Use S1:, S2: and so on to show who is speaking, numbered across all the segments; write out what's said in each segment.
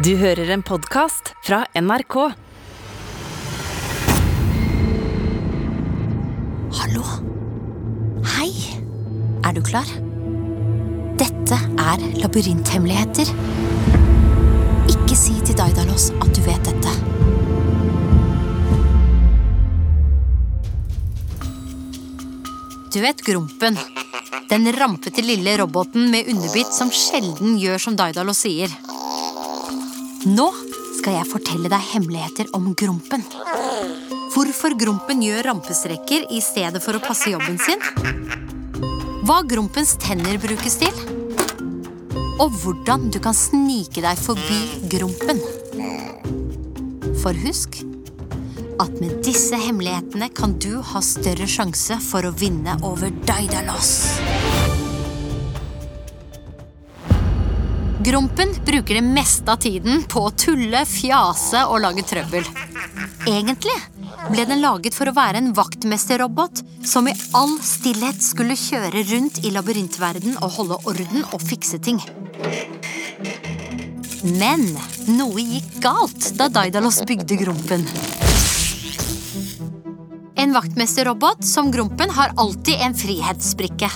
S1: Du hører en podkast fra NRK.
S2: Hallo? Hei! Er du klar? Dette er labyrinthemmeligheter. Ikke si til Daidalos at du vet dette. Du vet Grompen. Den rampete lille roboten med underbitt som sjelden gjør som Daidalos sier. Nå skal jeg fortelle deg hemmeligheter om Grompen. Hvorfor Grompen gjør rampestrekker i stedet for å passe jobben sin. Hva Grompens tenner brukes til. Og hvordan du kan snike deg forbi Grompen. For husk at med disse hemmelighetene kan du ha større sjanse for å vinne over Daidalos. Grompen bruker det meste av tiden på å tulle, fjase og lage trøbbel. Egentlig ble den laget for å være en vaktmesterrobot som i all stillhet skulle kjøre rundt i labyrintverden og holde orden og fikse ting. Men noe gikk galt da Daidalos bygde Grompen. En vaktmesterrobot som Grompen har alltid en frihetsbrikke.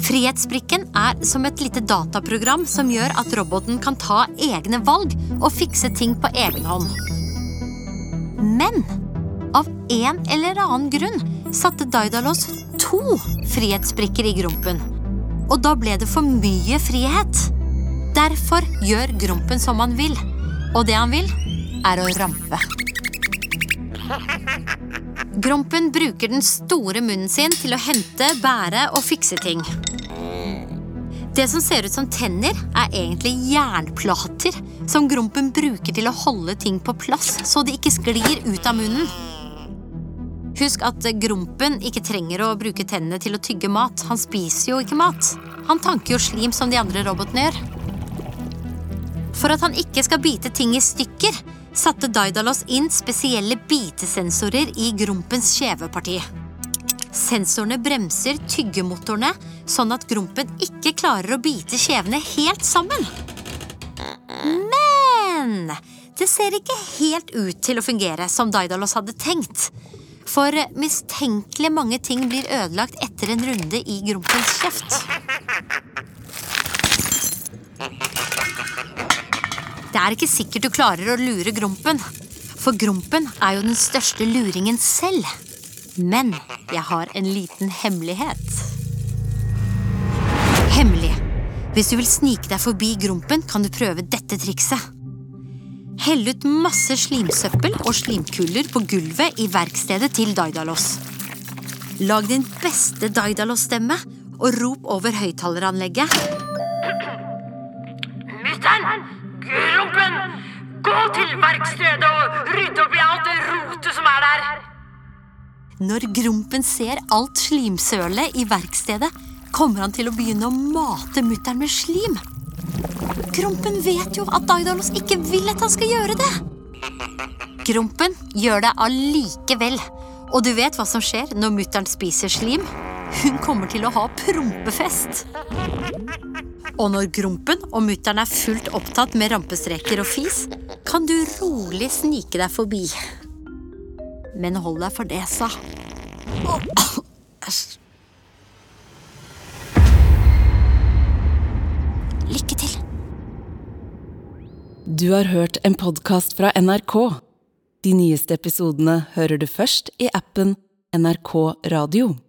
S2: Frihetsbrikken er som et lite dataprogram som gjør at roboten kan ta egne valg og fikse ting på egen hånd. Men av en eller annen grunn satte Daidalos to frihetsbrikker i Grompen. Og da ble det for mye frihet. Derfor gjør Grompen som han vil. Og det han vil, er å rampe. Grompen bruker den store munnen sin til å hente, bære og fikse ting. Det som ser ut som tenner, er egentlig jernplater som Grompen bruker til å holde ting på plass så de ikke sklir ut av munnen. Husk at Grompen ikke trenger å bruke tennene til å tygge mat. Han spiser jo ikke mat. Han tanker jo slim som de andre robotene gjør. For at han ikke skal bite ting i stykker, satte Daidalos inn spesielle bitesensorer i Grompens kjeveparti. Sensorene bremser tyggemotorene, sånn at Grompen ikke klarer å bite kjevene helt sammen. Men det ser ikke helt ut til å fungere som Daidalos hadde tenkt. For mistenkelig mange ting blir ødelagt etter en runde i Grompens kjeft. Det er ikke sikkert du klarer å lure Grompen. For Grompen er jo den største luringen selv. Men jeg har en liten hemmelighet. Hemmelig. Hvis du vil snike deg forbi Grompen, kan du prøve dette trikset. Hell ut masse slimsøppel og slimkuller på gulvet i verkstedet til Daidalos. Lag din beste Daidalos-stemme og rop over høyttaleranlegget.
S3: Mutter'n! Grompen! Gå til verkstedet og rydde opp i alt det rotet som er der!
S2: Når Grompen ser alt slimsølet i verkstedet, kommer han til å begynne å mate mutter'n med slim. Grompen vet jo at Daidalos ikke vil at han skal gjøre det. Grompen gjør det allikevel. Og du vet hva som skjer når mutter'n spiser slim? Hun kommer til å ha prompefest. Og når Grompen og mutter'n er fullt opptatt med rampestreker og fis, kan du rolig snike deg forbi. Men hold deg for det, sa. Æsj. Lykke til.
S1: Du har hørt en podkast fra NRK. De nyeste episodene hører du først i appen NRK Radio.